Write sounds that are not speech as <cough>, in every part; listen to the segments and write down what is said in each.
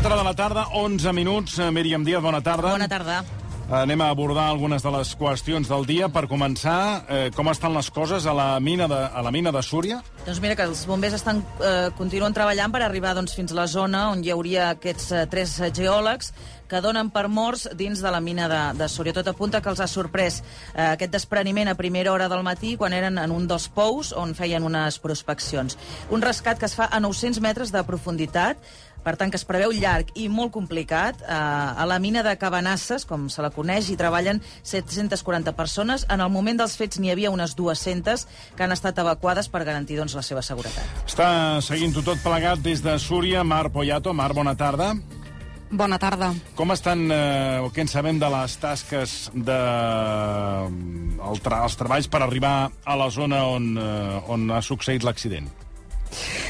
4 de la tarda, 11 minuts. Eh, Míriam Díaz, bona tarda. Bona tarda. Anem a abordar algunes de les qüestions del dia. Per començar, eh, com estan les coses a la mina de, a la mina de Súria? Doncs mira que els bombers estan, eh, continuen treballant per arribar doncs, fins a la zona on hi hauria aquests eh, tres geòlegs que donen per morts dins de la mina de, de Súria. Tot apunta que els ha sorprès eh, aquest despreniment a primera hora del matí quan eren en un dels pous on feien unes prospeccions. Un rescat que es fa a 900 metres de profunditat, per tant, que es preveu llarg i molt complicat. Eh, a la mina de Cabanasses, com se la coneix, hi treballen 740 persones. En el moment dels fets n'hi havia unes 200 que han estat evacuades per garantir doncs, la seva seguretat. Està seguint-ho tot plegat des de Súria. Mar Poyato. Mar, bona tarda. Bona tarda. Com estan, eh, o què en sabem de les tasques de el tra els treballs per arribar a la zona on, eh, on ha succeït l'accident?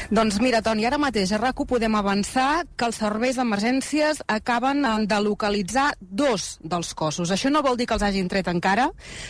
Doncs mira, Toni, ara mateix a RAC1 podem avançar que els serveis d'emergències acaben de localitzar dos dels cossos. Això no vol dir que els hagin tret encara,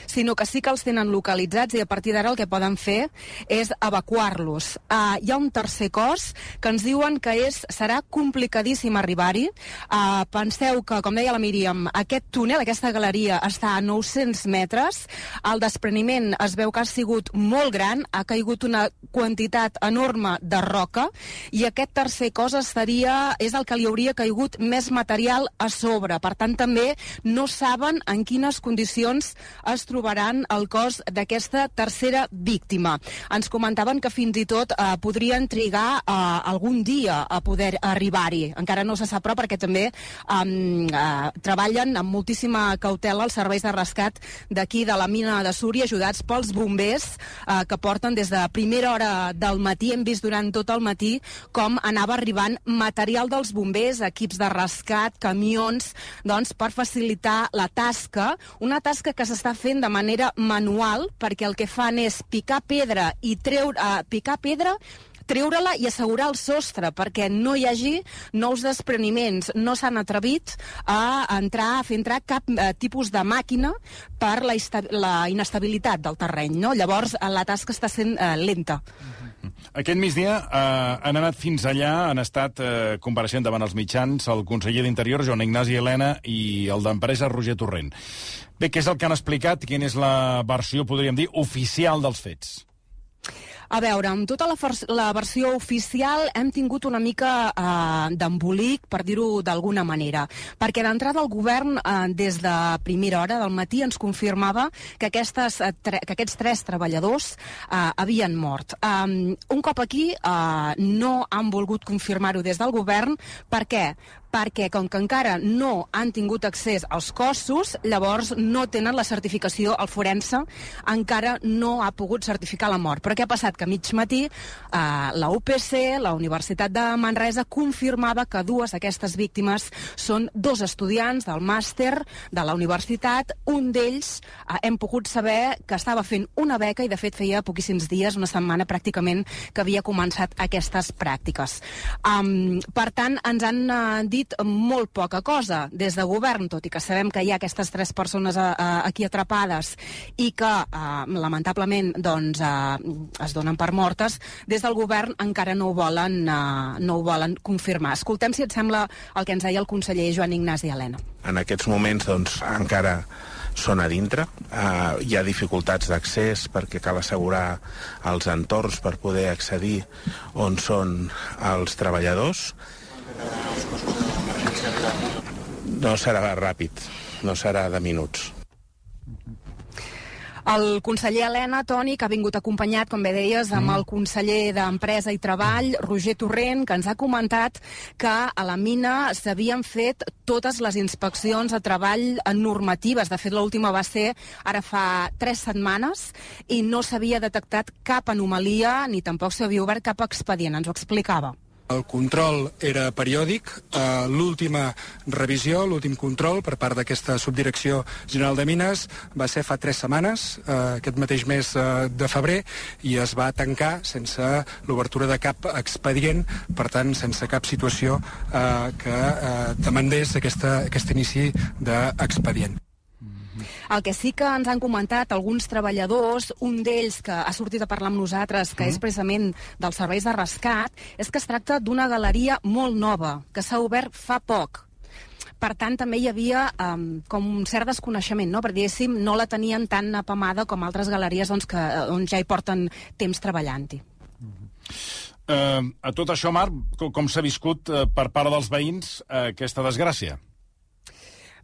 sinó que sí que els tenen localitzats i a partir d'ara el que poden fer és evacuar-los. Uh, hi ha un tercer cos que ens diuen que és, serà complicadíssim arribar-hi. Uh, penseu que, com deia la Míriam, aquest túnel, aquesta galeria, està a 900 metres. El despreniment es veu que ha sigut molt gran, ha caigut una quantitat enorme de roca i aquest tercer cos estaria, és el que li hauria caigut més material a sobre. Per tant, també no saben en quines condicions es trobaran el cos d'aquesta tercera víctima. Ens comentaven que fins i tot eh, podrien trigar eh, algun dia a poder arribar-hi. Encara no se sap, però perquè també eh, eh, treballen amb moltíssima cautela els serveis de rescat d'aquí de la mina de Súria, ajudats pels bombers eh, que porten des de primera hora del matí. Hem vist durant tot el matí com anava arribant material dels bombers, equips de rescat, camions, doncs per facilitar la tasca, una tasca que s'està fent de manera manual perquè el que fan és picar pedra i treure, uh, picar pedra treure-la i assegurar el sostre perquè no hi hagi nous despreniments. No s'han atrevit a entrar a fer entrar cap eh, tipus de màquina per la, la inestabilitat del terreny. No? Llavors, eh, la tasca està sent eh, lenta. Aquest migdia eh, han anat fins allà, han estat eh, compareixent davant els mitjans el conseller d'Interior, Joan Ignasi Helena, i el d'Empresa, Roger Torrent. Bé, què és el que han explicat? Quina és la versió, podríem dir, oficial dels fets? A veure, amb tota la, la versió oficial hem tingut una mica eh, d'embolic, per dir-ho d'alguna manera, perquè d'entrada el govern, eh, des de primera hora del matí, ens confirmava que, aquestes, eh, que aquests tres treballadors eh, havien mort. Um, un cop aquí eh, no han volgut confirmar-ho des del govern. Per què? Perquè com que encara no han tingut accés als cossos, llavors no tenen la certificació, el forense encara no ha pogut certificar la mort. Però què ha passat? Que a mig matí eh, la UPC, la Universitat de Manresa, confirmava que dues d'aquestes víctimes són dos estudiants del màster de la universitat. Un d'ells eh, hem pogut saber que estava fent una beca i de fet feia poquíssims dies, una setmana pràcticament, que havia començat aquestes pràctiques. Um, per tant, ens han uh, dit molt poca cosa des de govern, tot i que sabem que hi ha aquestes tres persones uh, uh, aquí atrapades i que, uh, lamentablement, doncs, uh, es donen per mortes, des del govern encara no ho volen, uh, no ho volen confirmar. Escoltem si et sembla el que ens deia el conseller Joan Ignasi Helena. En aquests moments, doncs, encara són a dintre. Uh, hi ha dificultats d'accés perquè cal assegurar els entorns per poder accedir on són els treballadors. No serà ràpid, no serà de minuts. El conseller Helena, Toni, que ha vingut acompanyat, com bé deies, amb el conseller d'Empresa i Treball, Roger Torrent, que ens ha comentat que a la mina s'havien fet totes les inspeccions de treball normatives. De fet, l'última va ser ara fa tres setmanes i no s'havia detectat cap anomalia ni tampoc s'havia obert cap expedient. Ens ho explicava. El control era periòdic. Uh, L'última revisió, l'últim control per part d'aquesta subdirecció general de Mines va ser fa tres setmanes, uh, aquest mateix mes uh, de febrer, i es va tancar sense l'obertura de cap expedient, per tant, sense cap situació que demandés aquesta, aquest inici d'expedient. El que sí que ens han comentat alguns treballadors, un d'ells que ha sortit a parlar amb nosaltres, que és precisament dels serveis de rescat, és que es tracta d'una galeria molt nova, que s'ha obert fa poc, per tant, també hi havia um, com un cert desconeixement, no? perquè, diguéssim, no la tenien tan apamada com altres galeries doncs, que, on ja hi porten temps treballant-hi. Eh, a tot això, Marc, com, com s'ha viscut eh, per part dels veïns eh, aquesta desgràcia?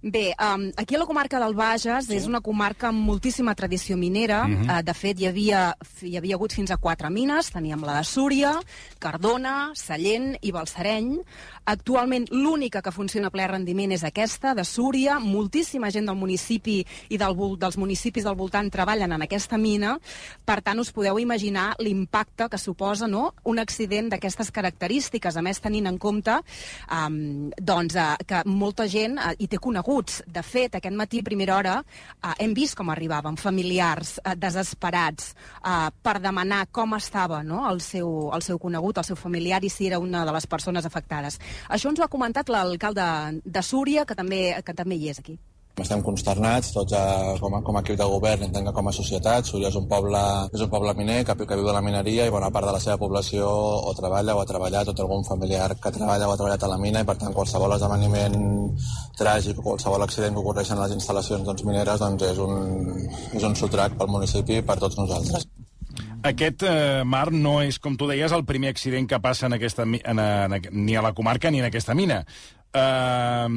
Bé, um, aquí a la comarca del Bages sí. és una comarca amb moltíssima tradició minera. Uh -huh. uh, de fet, hi havia, hi havia hagut fins a quatre mines. Teníem la de Súria, Cardona, Sallent i Balsareny. Actualment l'única que funciona a ple rendiment és aquesta, de Súria. Moltíssima gent del municipi i del, dels municipis del voltant treballen en aquesta mina. Per tant, us podeu imaginar l'impacte que suposa no? un accident d'aquestes característiques. A més, tenint en compte um, doncs, uh, que molta gent uh, hi té coneguts. De fet, aquest matí, a primera hora, uh, hem vist com arribaven familiars uh, desesperats uh, per demanar com estava no? el, seu, el seu conegut, el seu familiar, i si era una de les persones afectades. Això ens ho ha comentat l'alcalde de Súria, que també, que també hi és aquí. Estem consternats, tots a, com, a, com a equip de govern, entenc que com a societat. Súria és un poble, és un poble miner que, que viu de la mineria i bona part de la seva població o treballa o ha treballat o té algun familiar que treballa o ha treballat a la mina i per tant qualsevol esdeveniment tràgic o qualsevol accident que ocorreix en les instal·lacions doncs, mineres doncs, és, un, és un sotrac pel municipi i per tots nosaltres. Aquest, eh, Mar, no és, com tu deies, el primer accident que passa en aquesta, en, en, ni a la comarca ni en aquesta mina. Eh,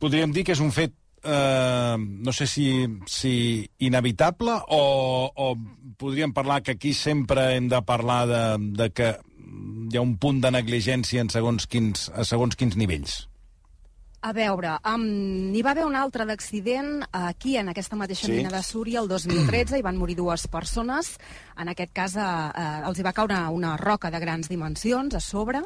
podríem dir que és un fet eh, no sé si, si inevitable o, o podríem parlar que aquí sempre hem de parlar de, de que hi ha un punt de negligència en segons quins, a segons quins nivells? A veure, um, n'hi va haver un altre d'accident aquí, en aquesta mateixa sí. mina de Súria, el 2013, i van morir dues persones. En aquest cas, uh, els hi va caure una roca de grans dimensions a sobre.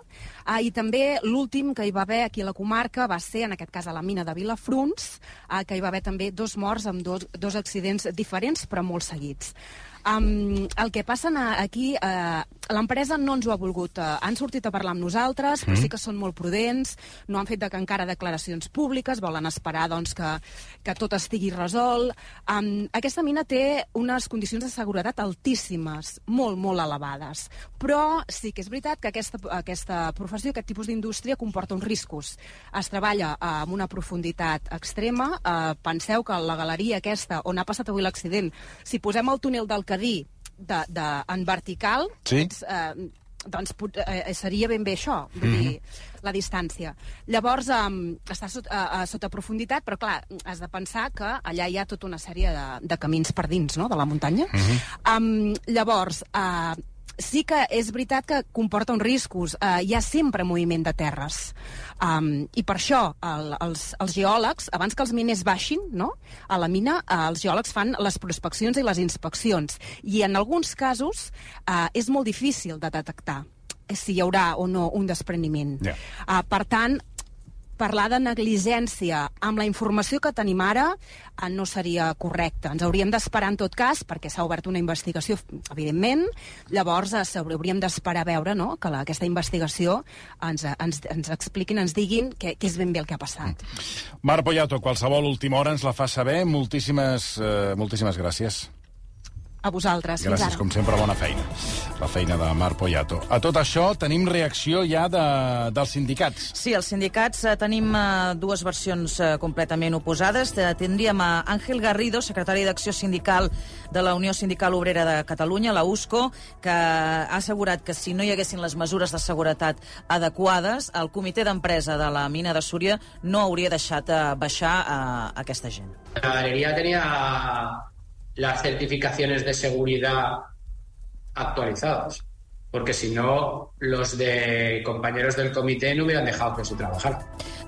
Uh, I també l'últim que hi va haver aquí a la comarca va ser, en aquest cas, a la mina de Vilafruns, uh, que hi va haver també dos morts amb dos, dos accidents diferents, però molt seguits. Um, el que passa aquí, uh, l'empresa no ens ho ha volgut. Uh, han sortit a parlar amb nosaltres, però mm. sí que són molt prudents, no han fet de que encara declaracions públiques, volen esperar doncs, que, que tot estigui resolt. Um, aquesta mina té unes condicions de seguretat altíssimes, molt, molt elevades. Però sí que és veritat que aquesta, aquesta professió, aquest tipus d'indústria, comporta uns riscos. Es treballa uh, amb una profunditat extrema. Uh, penseu que la galeria aquesta, on ha passat avui l'accident, si posem el túnel del Cadí de, de, en vertical, sí? ets, eh, doncs eh, seria ben bé això, vull mm -hmm. dir, la distància. Llavors, um, està sota, uh, sota profunditat, però clar, has de pensar que allà hi ha tota una sèrie de, de camins per dins, no?, de la muntanya. Mm -hmm. um, llavors, uh, sí que és veritat que comporta uns riscos. Uh, hi ha sempre moviment de terres. Um, I per això el, els, els geòlegs, abans que els miners baixin no? a la mina, uh, els geòlegs fan les prospeccions i les inspeccions. I en alguns casos uh, és molt difícil de detectar si hi haurà o no un despreniment. Yeah. Uh, per tant, parlar de negligència amb la informació que tenim ara eh, no seria correcte. Ens hauríem d'esperar en tot cas, perquè s'ha obert una investigació, evidentment, llavors eh, hauríem d'esperar a veure no? que la, aquesta investigació ens, ens, ens expliquin, ens diguin què, què és ben bé el que ha passat. Marc Poyato, qualsevol última hora ens la fa saber. Moltíssimes, eh, moltíssimes gràcies. A vosaltres. Gràcies, Fins ara. com sempre, bona feina. La feina de Marc Poyato. A tot això, tenim reacció ja de, dels sindicats. Sí, els sindicats eh, tenim eh, dues versions eh, completament oposades. Eh, tindríem a Àngel Garrido, secretari d'Acció Sindical de la Unió Sindical Obrera de Catalunya, la USCO, que ha assegurat que si no hi haguessin les mesures de seguretat adequades, el comitè d'empresa de la mina de Súria no hauria deixat eh, baixar eh, aquesta gent. La galería tenía las certificaciones de seguridad actualizadas. Porque si no, los de compañeros del comité no hubieran dejado que se trabajara.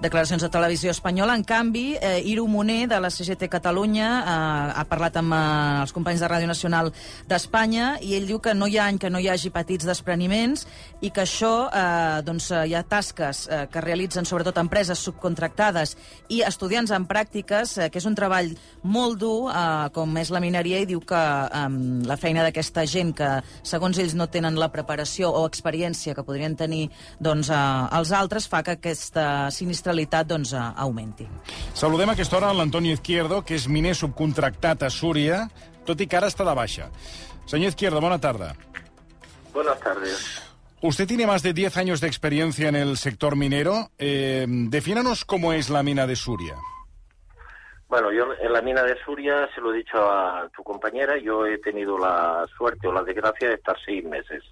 Declaracions de Televisió Espanyola. En canvi, eh, Iru Moner, de la CGT Catalunya, eh, ha parlat amb eh, els companys de Ràdio Nacional d'Espanya i ell diu que no hi ha any que no hi hagi petits despreniments i que això, eh, doncs, eh, hi ha tasques eh, que realitzen sobretot empreses subcontractades i estudiants en pràctiques, eh, que és un treball molt dur, eh, com és la mineria, i diu que eh, la feina d'aquesta gent que, segons ells, no tenen la preparació o experiència que podrien tenir doncs, eh, els altres, fa que aquesta sinistra sinistralitat doncs, augmenti. Saludem a aquesta hora l'Antonio Izquierdo, que és miner subcontractat a Súria, tot i que ara està de baixa. Señor Izquierdo, buena tarde. Buenas tardes. Usted tiene más de 10 años de experiencia en el sector minero. Eh, defínanos cómo es la mina de Suria. Bueno, yo en la mina de Suria, se lo he dicho a tu compañera, yo he tenido la suerte o la desgracia de estar seis meses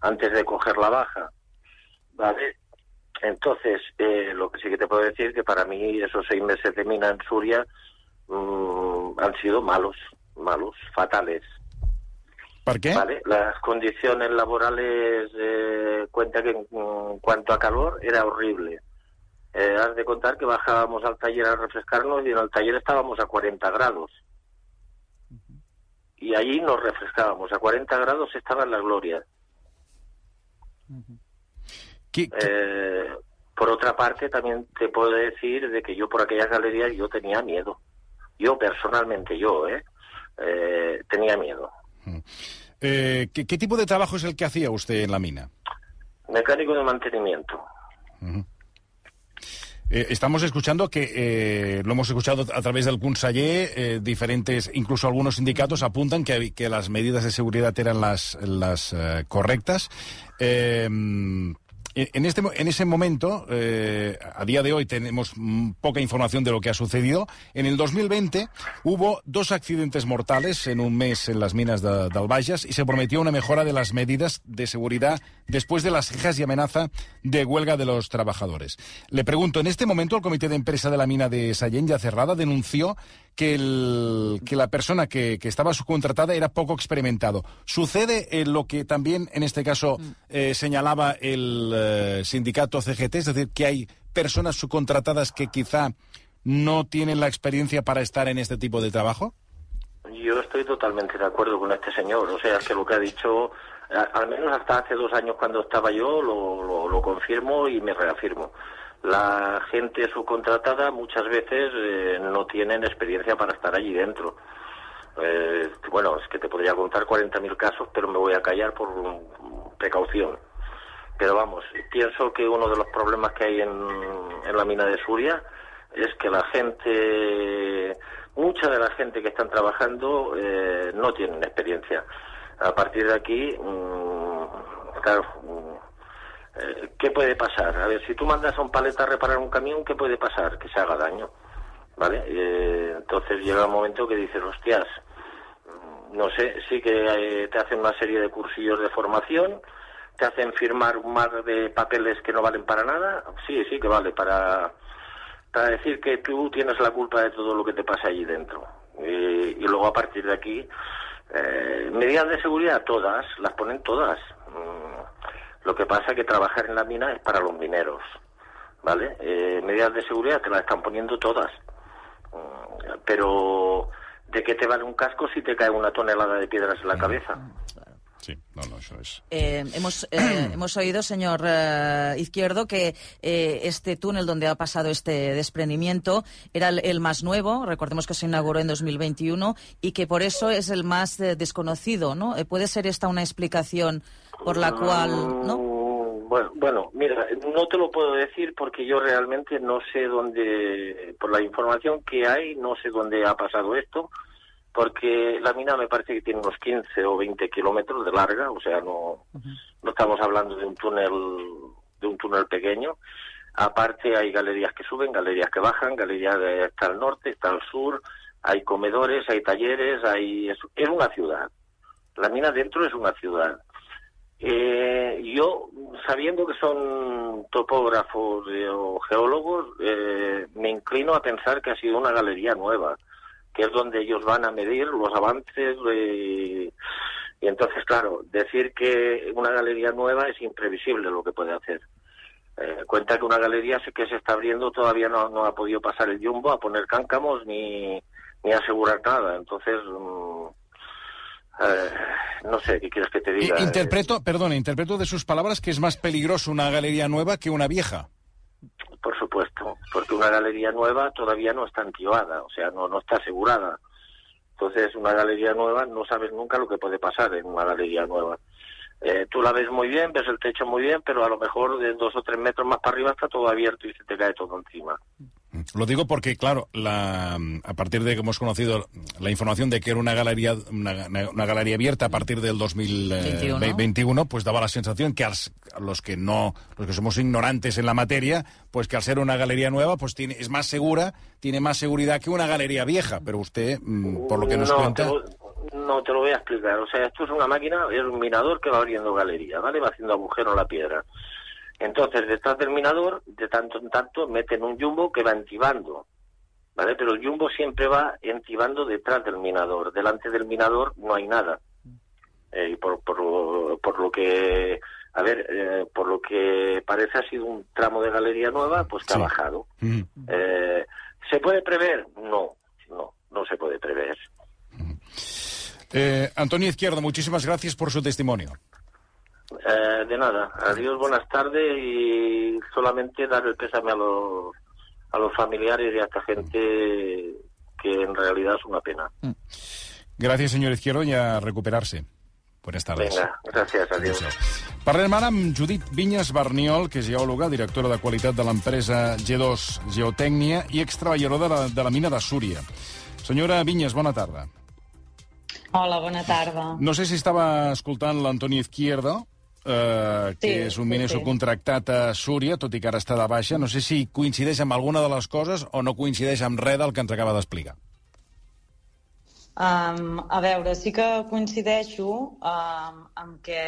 antes de coger la baja. ¿Vale? Entonces, eh, lo que sí que te puedo decir es que para mí esos seis meses de mina en Suria mmm, han sido malos, malos, fatales. ¿Por qué? ¿Vale? Las condiciones laborales, eh, cuenta que en, en, cuanto a calor era horrible. Eh, has de contar que bajábamos al taller a refrescarnos y en el taller estábamos a 40 grados. Y allí nos refrescábamos. A 40 grados estaba en la gloria. ¿Qué, qué? Eh, por otra parte, también te puedo decir de que yo por aquellas galerías yo tenía miedo. Yo personalmente, yo, ¿eh? eh tenía miedo. Eh, ¿qué, ¿qué, tipo de trabajo es el que hacía usted en la mina? Mecánico de mantenimiento. Uh -huh. eh, estamos escuchando que, eh, lo hemos escuchado a través del conseller, eh, diferentes, incluso algunos sindicatos apuntan que, que, las medidas de seguridad eran las, las correctas. En, este, en ese momento, eh, a día de hoy tenemos poca información de lo que ha sucedido. En el 2020 hubo dos accidentes mortales en un mes en las minas de, del y se prometió una mejora de las medidas de seguridad después de las quejas y amenaza de huelga de los trabajadores. Le pregunto, en este momento el comité de empresa de la mina de Sallent, ya cerrada, denunció que, el, que la persona que, que, estaba subcontratada era poco experimentado. ¿Sucede eh, lo que también en este caso eh, señalaba el eh, sindicato CGT? Es decir, que hay personas subcontratadas que quizá no tienen la experiencia para estar en este tipo de trabajo? Yo estoy totalmente de acuerdo con este señor. O sea, que lo que ha dicho, al menos hasta hace dos años cuando estaba yo, lo, lo, confirmo y me reafirmo la gente subcontratada muchas veces eh, no tienen experiencia para estar allí dentro. Eh, bueno, es que te podría contar 40.000 casos, pero me voy a callar por precaución. Pero vamos, pienso que uno de los problemas que hay en, en la mina de Suria es que la gente, mucha de la gente que están trabajando eh, no tienen experiencia. A partir de aquí, mmm, claro, eh, ¿qué puede pasar? A ver, si tú mandas a un paleta a reparar un camión, ¿qué puede pasar? Que se haga daño. ¿Vale? Eh, entonces llega un momento que dices, hostias, no sé, sí que eh, te hacen una serie de cursillos de formación, te hacen firmar un mar de papeles que no valen para nada, sí, sí que vale para, para decir que tú tienes la culpa de todo lo que te pasa allí dentro. y luego a partir de aquí, eh, medidas de seguridad todas, las ponen todas. Lo que pasa es que trabajar en la mina es para los mineros, ¿vale? Eh, medidas de seguridad te las están poniendo todas. Pero, ¿de qué te vale un casco si te cae una tonelada de piedras en la cabeza? Sí, no, no, eso es. Eh, hemos, eh, <clears throat> hemos oído, señor eh, Izquierdo, que eh, este túnel donde ha pasado este desprendimiento era el, el, más nuevo, recordemos que se inauguró en 2021, y que por eso es el más eh, desconocido, ¿no? ¿Puede ser esta una explicación por la cual, no? Bueno, bueno, mira, no te lo puedo decir porque yo realmente no sé dónde, por la información que hay, no sé dónde ha pasado esto porque la mina me parece que tiene unos 15 o 20 kilómetros de larga, o sea, no, no estamos hablando de un túnel de un túnel pequeño. Aparte hay galerías que suben, galerías que bajan, galerías de, está al norte, está al sur, hay comedores, hay talleres, hay es, es una ciudad. La mina dentro es una ciudad. Eh, yo, sabiendo que son topógrafos eh, o geólogos, eh, me inclino a pensar que ha sido una galería nueva que es donde ellos van a medir los avances y entonces claro decir que una galería nueva es imprevisible lo que puede hacer. Eh, cuenta que una galería que se está abriendo todavía no, no, ha podido pasar el jumbo a poner cáncamos ni, ni asegurar nada. Entonces mmm, eh, no sé qué quieres que te diga interpreto perdón interpreto de sus palabras que es más peligroso una galería nueva que una vieja supuesto, porque una galería nueva todavía no está antiguada, o sea, no, no está asegurada. Entonces, una galería nueva no sabes nunca lo que puede pasar en una galería nueva. Eh, tú la ves muy bien, ves el techo muy bien, pero a lo mejor de dos o tres metros más para arriba está todo abierto y se te cae todo encima. Lo digo porque, claro, la, a partir de que hemos conocido la información de que era una galería, una, una galería abierta a partir del 2021, pues daba la sensación que als, los que no, los que somos ignorantes en la materia, pues que al ser una galería nueva, pues tiene, es más segura, tiene más seguridad que una galería vieja. Pero usted, mm, por lo que nos no, cuenta. Te lo, no, te lo voy a explicar. O sea, esto es una máquina, es un minador que va abriendo galería, ¿vale? Va haciendo agujero en la piedra. Entonces, detrás del minador, de tanto en tanto, meten un jumbo que va entibando, ¿vale? Pero el jumbo siempre va entibando detrás del minador. Delante del minador no hay nada. Eh, y por, por, por lo que, a ver, eh, por lo que parece ha sido un tramo de galería nueva, pues que Sí. ha bajado. Mm. Eh, ¿Se puede prever? No, no, no se puede prever. Eh, Antonio Izquierdo, muchísimas gracias por su testimonio. Eh, de nada, adiós, buenas tardes y solamente dar el pésame a los, a los familiares y a esta gente que en realidad es una pena. Gracias, señor Izquierdo, y a recuperarse. Buenas tardes. Venga, gracias, adiós. Parlem ara amb Judit Vinyes Barniol, que és geòloga, directora de qualitat de l'empresa G2 Geotècnia i extreballadora de la, de la mina de Súria. Senyora Vinyes, bona tarda. Hola, bona tarda. No sé si estava escoltant l'Antoni Izquierdo, eh, que Sí, és un sí, miner sí. subcontractat a Súria, tot i que ara està de baixa. No sé si coincideix amb alguna de les coses o no coincideix amb res del que ens acaba d'explicar. Um, a veure, sí que coincideixo um, amb que,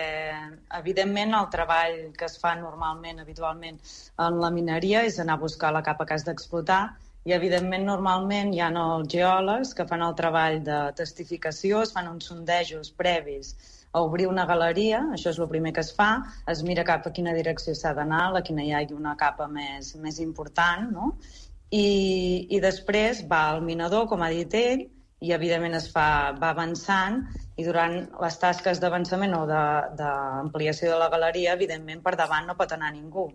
evidentment, el treball que es fa normalment, habitualment, en la mineria és anar a buscar la capa que has d'explotar i, evidentment, normalment hi ha els geòlegs que fan el treball de testificació, es fan uns sondejos previs a obrir una galeria, això és el primer que es fa, es mira cap a quina direcció s'ha d'anar, la quina hi hagi una capa més, més important, no? I, i després va al minador, com ha dit ell, i evidentment es fa, va avançant i durant les tasques d'avançament o de- d'ampliació de, de la galeria, evidentment per davant no pot anar ningú.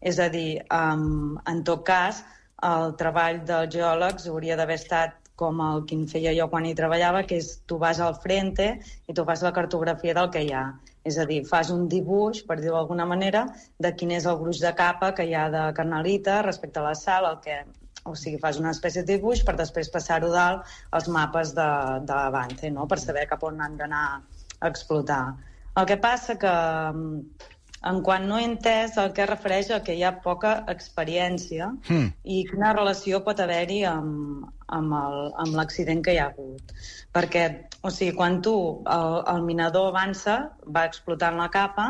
És a dir, um, en tot cas, el treball dels geòlegs hauria d'haver estat com el que en feia jo quan hi treballava, que és tu vas al frente i tu fas la cartografia del que hi ha. És a dir, fas un dibuix, per dir-ho d'alguna manera, de quin és el gruix de capa que hi ha de carnalita respecte a la sal, el que, o sigui, fas una espècie de dibuix per després passar-ho dalt als mapes de, de l'Avance, no? per saber cap on han d'anar a explotar. El que passa que, en quan no he entès el que es refereix a que hi ha poca experiència Hmm. i quina relació pot haver-hi amb, amb l'accident que hi ha hagut. Perquè, o sigui, quan tu, el, el minador avança, va explotant la capa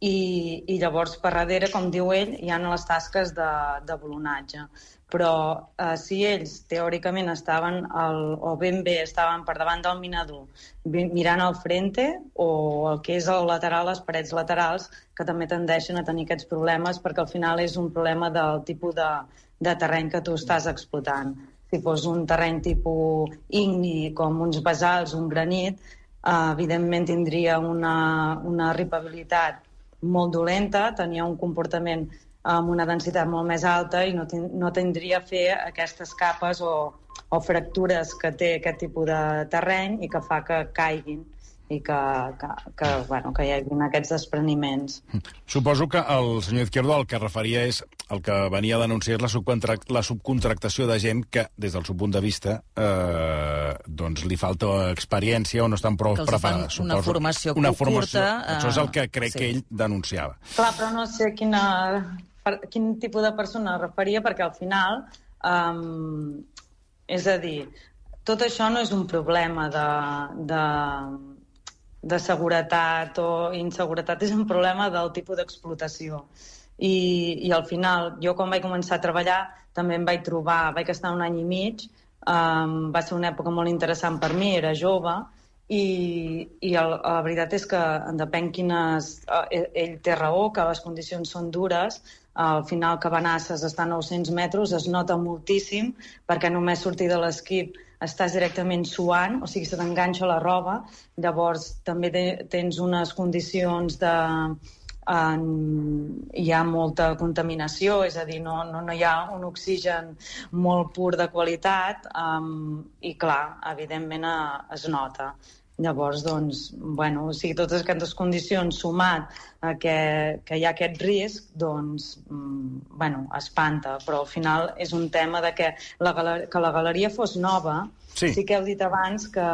i, i llavors per darrere, com diu ell, hi ha les tasques de, de volonatge. Però eh, si ells teòricament estaven, al, o ben bé estaven per davant del minador, mirant al frente o el que és el lateral, les parets laterals, que també tendeixen a tenir aquests problemes perquè al final és un problema del tipus de, de terreny que tu estàs explotant. Si fos un terreny tipus igni, com uns basals, un granit, eh, evidentment tindria una, una ripabilitat molt dolenta, tenia un comportament amb una densitat molt més alta i no, tin no tindria a fer aquestes capes o, o fractures que té aquest tipus de terreny i que fa que caiguin i que, que, que, bueno, que hi hagi aquests despreniments. Suposo que el senyor Izquierdo el que referia és el que venia a denunciar la, subcontract la subcontractació de gent que, des del seu punt de vista, eh, doncs li falta experiència o no estan prou preparats. una suposo. formació una curta, formació. eh, Això és el que crec sí. que ell denunciava. Clar, però no sé quina, per, quin tipus de persona es referia, perquè al final, um, és a dir, tot això no és un problema de, de, de seguretat o inseguretat, és un problema del tipus d'explotació. I, I al final, jo quan vaig començar a treballar, també em vaig trobar, vaig estar un any i mig, um, va ser una època molt interessant per mi, era jove, i, i el, la veritat és que depèn quines... eh, Ell té raó, que les condicions són dures, al final Cabanasses està a 900 metres, es nota moltíssim, perquè només sortir de l'esquip estàs directament suant, o sigui, se t'enganxa la roba, llavors també te, tens unes condicions de... En, hi ha molta contaminació, és a dir, no, no, no hi ha un oxigen molt pur de qualitat um, i, clar, evidentment eh, es nota. Llavors, doncs, bueno, o sigui, totes aquestes condicions sumat a que, que hi ha aquest risc, doncs, mm, bueno, espanta. Però al final és un tema de que la, que la galeria fos nova, Sí. sí que heu dit abans que,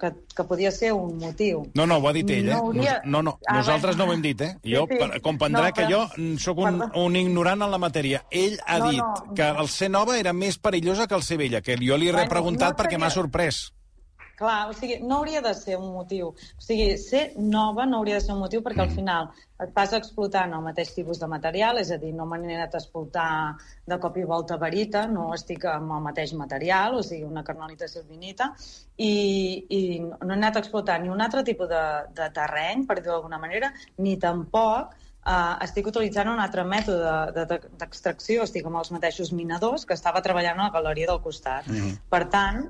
que, que podia ser un motiu. No, no, ho ha dit ell, eh? No, hauria... no, no ah, nosaltres no ho hem dit, eh? Jo sí, sí. comprendrà no, però... que jo sóc un, un ignorant en la matèria. Ell ha no, dit no, que el ser nova era més perillosa que el ser vella, que jo li he bueno, repreguntat no perquè m'ha sorprès. Clar, o sigui, no hauria de ser un motiu. O sigui, ser nova no hauria de ser un motiu perquè al mm. final et vas explotant el mateix tipus de material, és a dir, no m'he anat a explotar de cop i volta verita, no estic amb el mateix material, o sigui, una carnolita silvinita, i, i no he anat a explotar ni un altre tipus de, de terreny, per dir-ho d'alguna manera, ni tampoc uh, estic utilitzant un altre mètode d'extracció, de, de, estic amb els mateixos minadors que estava treballant a la galeria del costat. Mm. Per tant,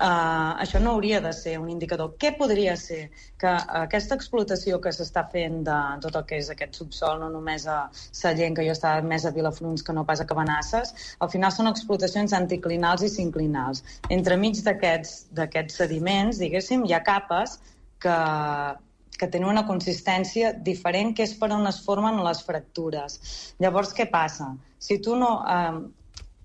Uh, això no hauria de ser un indicador. Què podria ser? Que aquesta explotació que s'està fent de tot el que és aquest subsol, no només a Sallent, que jo estava més a Vilafruns que no pas a Cabanasses, al final són explotacions anticlinals i sinclinals. Entremig d'aquests sediments, diguéssim, hi ha capes que, que tenen una consistència diferent, que és per on es formen les fractures. Llavors, què passa? Si tu no... Eh,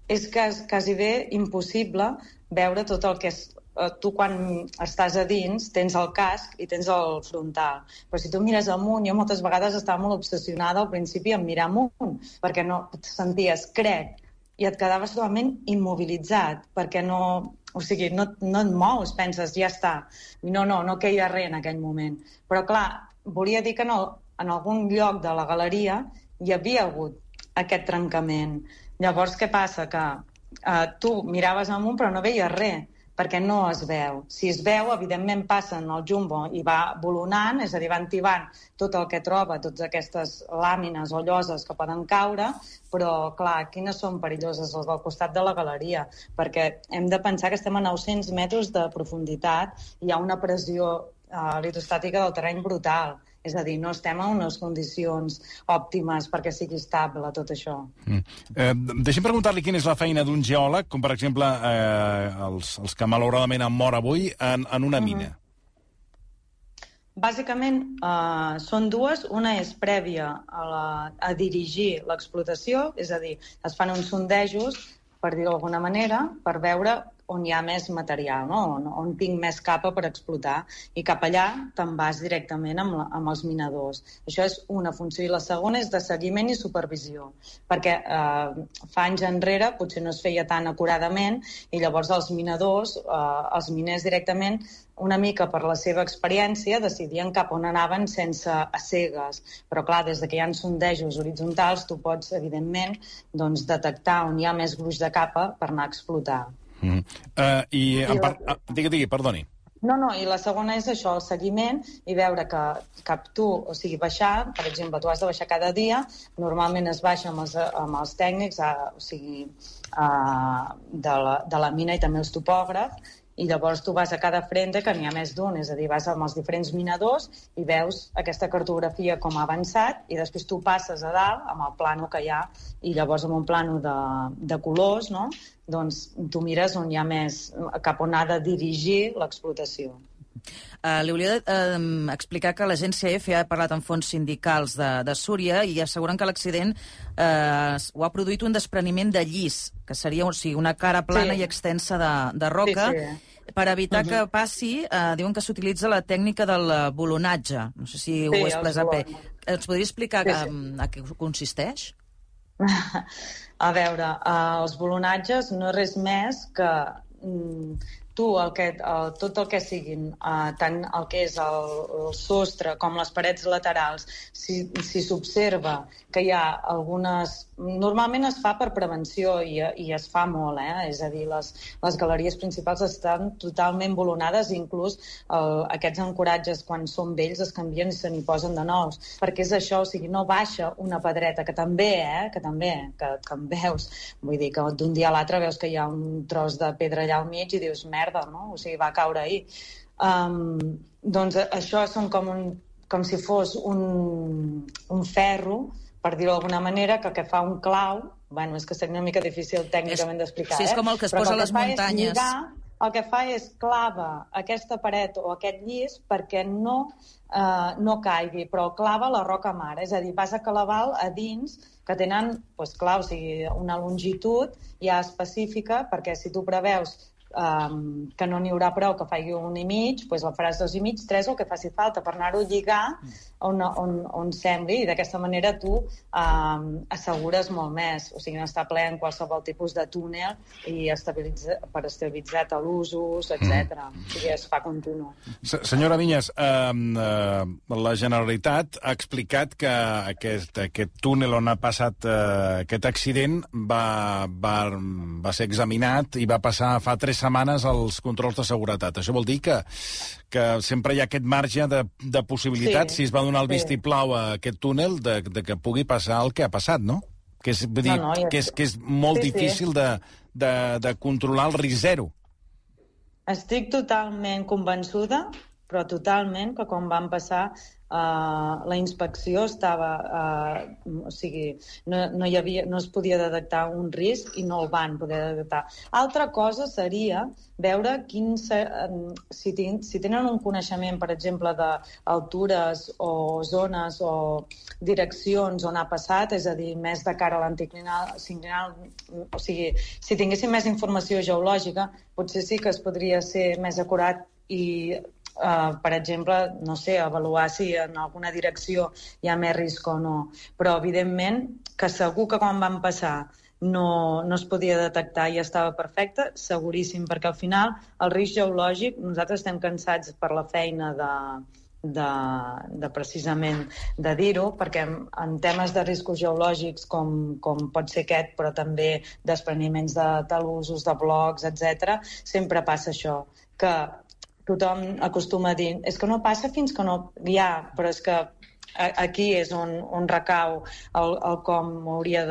és quasi bé impossible veure tot el que és eh, tu quan estàs a dins tens el casc i tens el frontal. Però si tu mires amunt, jo moltes vegades estava molt obsessionada al principi en mirar amunt, perquè no et senties crec i et quedaves totalment immobilitzat, perquè no, o sigui, no, no et mous, penses, ja està. I no, no, no queia res en aquell moment. Però, clar, volia dir que el, en algun lloc de la galeria hi havia hagut aquest trencament. Llavors, què passa? Que uh, tu miraves amunt però no veies res, perquè no es veu. Si es veu, evidentment passen el jumbo i va volonant, és a dir, va entibant tot el que troba, totes aquestes làmines o lloses que poden caure, però, clar, quines són perilloses les del costat de la galeria? Perquè hem de pensar que estem a 900 metres de profunditat hi ha una pressió uh, litostàtica del terreny brutal. És a dir, no estem en unes condicions òptimes perquè sigui estable tot això. Mm. Eh, deixem preguntar-li quina és la feina d'un geòleg, com per exemple eh, els, els que malauradament han mort avui en, en una mina. Mm -hmm. Bàsicament eh, són dues. Una és prèvia a, la, a dirigir l'explotació, és a dir, es fan uns sondejos, per dir-ho d'alguna manera, per veure on hi ha més material, no? on, on tinc més capa per explotar, i cap allà te'n vas directament amb, la, amb els minadors. Això és una funció. I la segona és de seguiment i supervisió, perquè eh, fa anys enrere potser no es feia tan acuradament i llavors els minadors, eh, els miners directament, una mica per la seva experiència, decidien cap on anaven sense a cegues. Però, clar, des de que hi ha sondejos horitzontals, tu pots, evidentment, doncs, detectar on hi ha més gruix de capa per anar a explotar. Mm. Uh, I, I en par... La... Uh, digui, digui, perdoni. No, no, i la segona és això, el seguiment i veure que cap tu, o sigui, baixar, per exemple, tu has de baixar cada dia, normalment es baixa amb els, amb els tècnics, a, o sigui, a, de, la, de la mina i també els topògrafs, i llavors tu vas a cada frente, que n'hi ha més d'un, és a dir, vas amb els diferents minadors i veus aquesta cartografia com ha avançat i després tu passes a dalt amb el plano que hi ha i llavors amb un plano de, de colors, no? doncs tu mires on hi ha més, cap on ha de dirigir l'explotació. Uh, li d'explicar uh, que l'agència F ha parlat amb fons sindicals de, de Súria i asseguren que l'accident uh, ho ha produït un despreniment de llis, que seria o sigui, una cara plana sí. i extensa de, de roca. Sí, sí. Per evitar uh -huh. que passi, uh, diuen que s'utilitza la tècnica del bolonatge. No sé si sí, ho he expressat bé. Ens podria explicar sí, sí. Um, a què consisteix? <laughs> A veure, uh, els bolonatges no és res més que mm, tu el que, el, tot el que siguin, uh, tant el que és el, el sostre com les parets laterals, si s'observa si que hi ha algunes... Normalment es fa per prevenció i, i es fa molt, eh? és a dir, les, les galeries principals estan totalment volonades, inclús el, aquests ancoratges, quan són vells, es canvien i se n'hi posen de nous, perquè és això, o sigui, no baixa una pedreta, que també, eh? que també, que, que en veus, vull dir, que d'un dia a l'altre veus que hi ha un tros de pedra allà al mig i dius, merda, merda, no? O sigui, va caure ahir. Um, doncs això són com, un, com si fos un, un ferro, per dir-ho d'alguna manera, que, que fa un clau, bueno, és que seria una mica difícil tècnicament d'explicar, sí, és com el que es posa a les muntanyes. Lligar, el que fa és clava aquesta paret o aquest llis perquè no, eh, no caigui, però clava la roca mare, és a dir, vas a calaval a dins que tenen, doncs clar, o sigui, una longitud ja específica, perquè si tu preveus um, que no n'hi haurà prou que faci un i mig, doncs el faràs dos i mig, tres, o que faci falta per anar-ho a lligar on, on, on sembli, i d'aquesta manera tu um, assegures molt més, o sigui, no està ple en qualsevol tipus de túnel i estabilitza, per estabilitzar talusos, etc. Mm. O sigui, es fa continu. Senyora Vinyes, eh, eh, la Generalitat ha explicat que aquest, aquest túnel on ha passat eh, aquest accident va, va, va ser examinat i va passar fa tres setmanes els controls de seguretat. Això vol dir que, que sempre hi ha aquest marge de, de possibilitat, sí, si es va donar el sí. vistiplau a aquest túnel, de, de que pugui passar el que ha passat, no? Que és, vull dir, no, no, ja... que és, que és molt sí, difícil sí. De, de, de controlar el risc zero. Estic totalment convençuda, però totalment, que quan van passar Uh, la inspecció estava... Uh, o sigui, no, no, hi havia, no es podia detectar un risc i no el van poder detectar. Altra cosa seria veure quin, uh, si, ten, si tenen un coneixement, per exemple, d'altures o zones o direccions on ha passat, és a dir, més de cara a l'anticlinal, o sigui, si tinguéssim més informació geològica, potser sí que es podria ser més acurat i eh, per exemple, no sé, avaluar si en alguna direcció hi ha més risc o no. Però, evidentment, que segur que quan van passar no, no es podia detectar i estava perfecte, seguríssim, perquè al final el risc geològic, nosaltres estem cansats per la feina de, de, de precisament de dir-ho, perquè en temes de riscos geològics com, com pot ser aquest, però també despreniments de talusos, de blocs, etc, sempre passa això, que tothom acostuma a dir és que no passa fins que no hi ha, però és que aquí és on, on recau el, el com hauria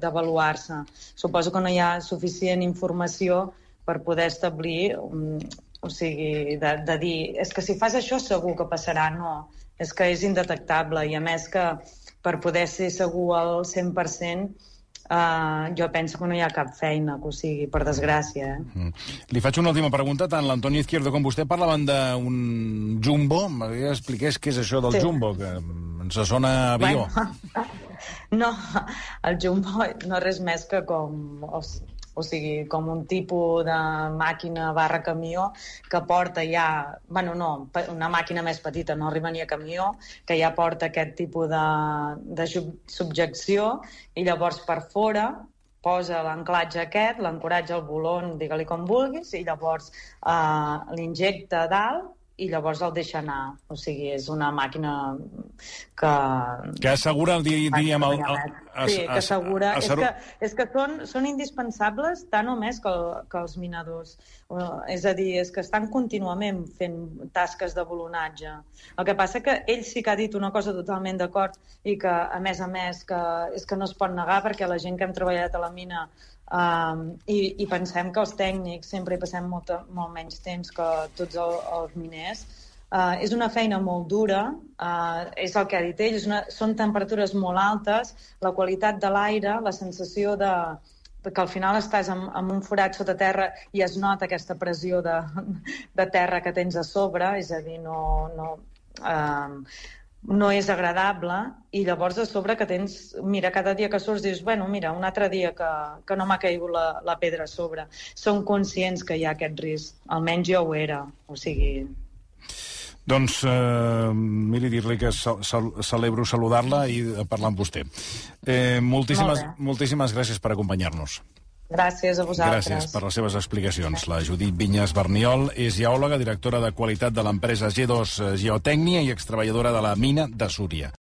d'avaluar-se. Suposo que no hi ha suficient informació per poder establir, um, o sigui, de, de dir, és que si fas això segur que passarà. No, és que és indetectable i a més que per poder ser segur al 100% Uh, jo penso que no hi ha cap feina que ho sigui, per desgràcia. Eh? Mm. Li faig una última pregunta. Tant l'Antoni Izquierdo com vostè parlaven d'un jumbo. M'hauria expliqués què és això del sí. jumbo, que ens sona avió. Bueno, <laughs> no, el jumbo no és res més que com... O o sigui, com un tipus de màquina barra camió que porta ja, bueno, no, una màquina més petita, no arriba ni a camió, que ja porta aquest tipus de, de subjecció i llavors per fora posa l'anclatge aquest, l'ancoratge al volon, digue-li com vulguis, i llavors eh, l'injecta dalt i llavors el deixa anar. O sigui, és una màquina que... Que assegura. El, el, el, sí, que assegura... És que, és que són, són indispensables tant o més que, el, que els minadors. És a dir, és que estan contínuament fent tasques de volonatge. El que passa que ell sí que ha dit una cosa totalment d'acord i que, a més a més, que és que no es pot negar perquè la gent que hem treballat a la mina Um, i, I pensem que els tècnics sempre hi passem molt, molt menys temps que tots el, els miners. Uh, és una feina molt dura, uh, és el que ha dit ell, és una, són temperatures molt altes, la qualitat de l'aire, la sensació de, que al final estàs en, en un forat sota terra i es nota aquesta pressió de, de terra que tens a sobre, és a dir, no, no, uh, no és agradable i llavors a sobre que tens, mira, cada dia que surts dius, bueno, mira, un altre dia que, que no m'ha caigut la, la pedra a sobre. Són conscients que hi ha aquest risc, almenys jo ho era, o sigui... Doncs, eh, miri, dir-li que celebro saludar-la i parlar amb vostè. Eh, moltíssimes, moltíssimes gràcies per acompanyar-nos. Gràcies a vosaltres. Gràcies per les seves explicacions. La Judit Vinyes Berniol és geòloga, directora de qualitat de l'empresa G2 Geotècnia i extreballadora de la mina de Súria.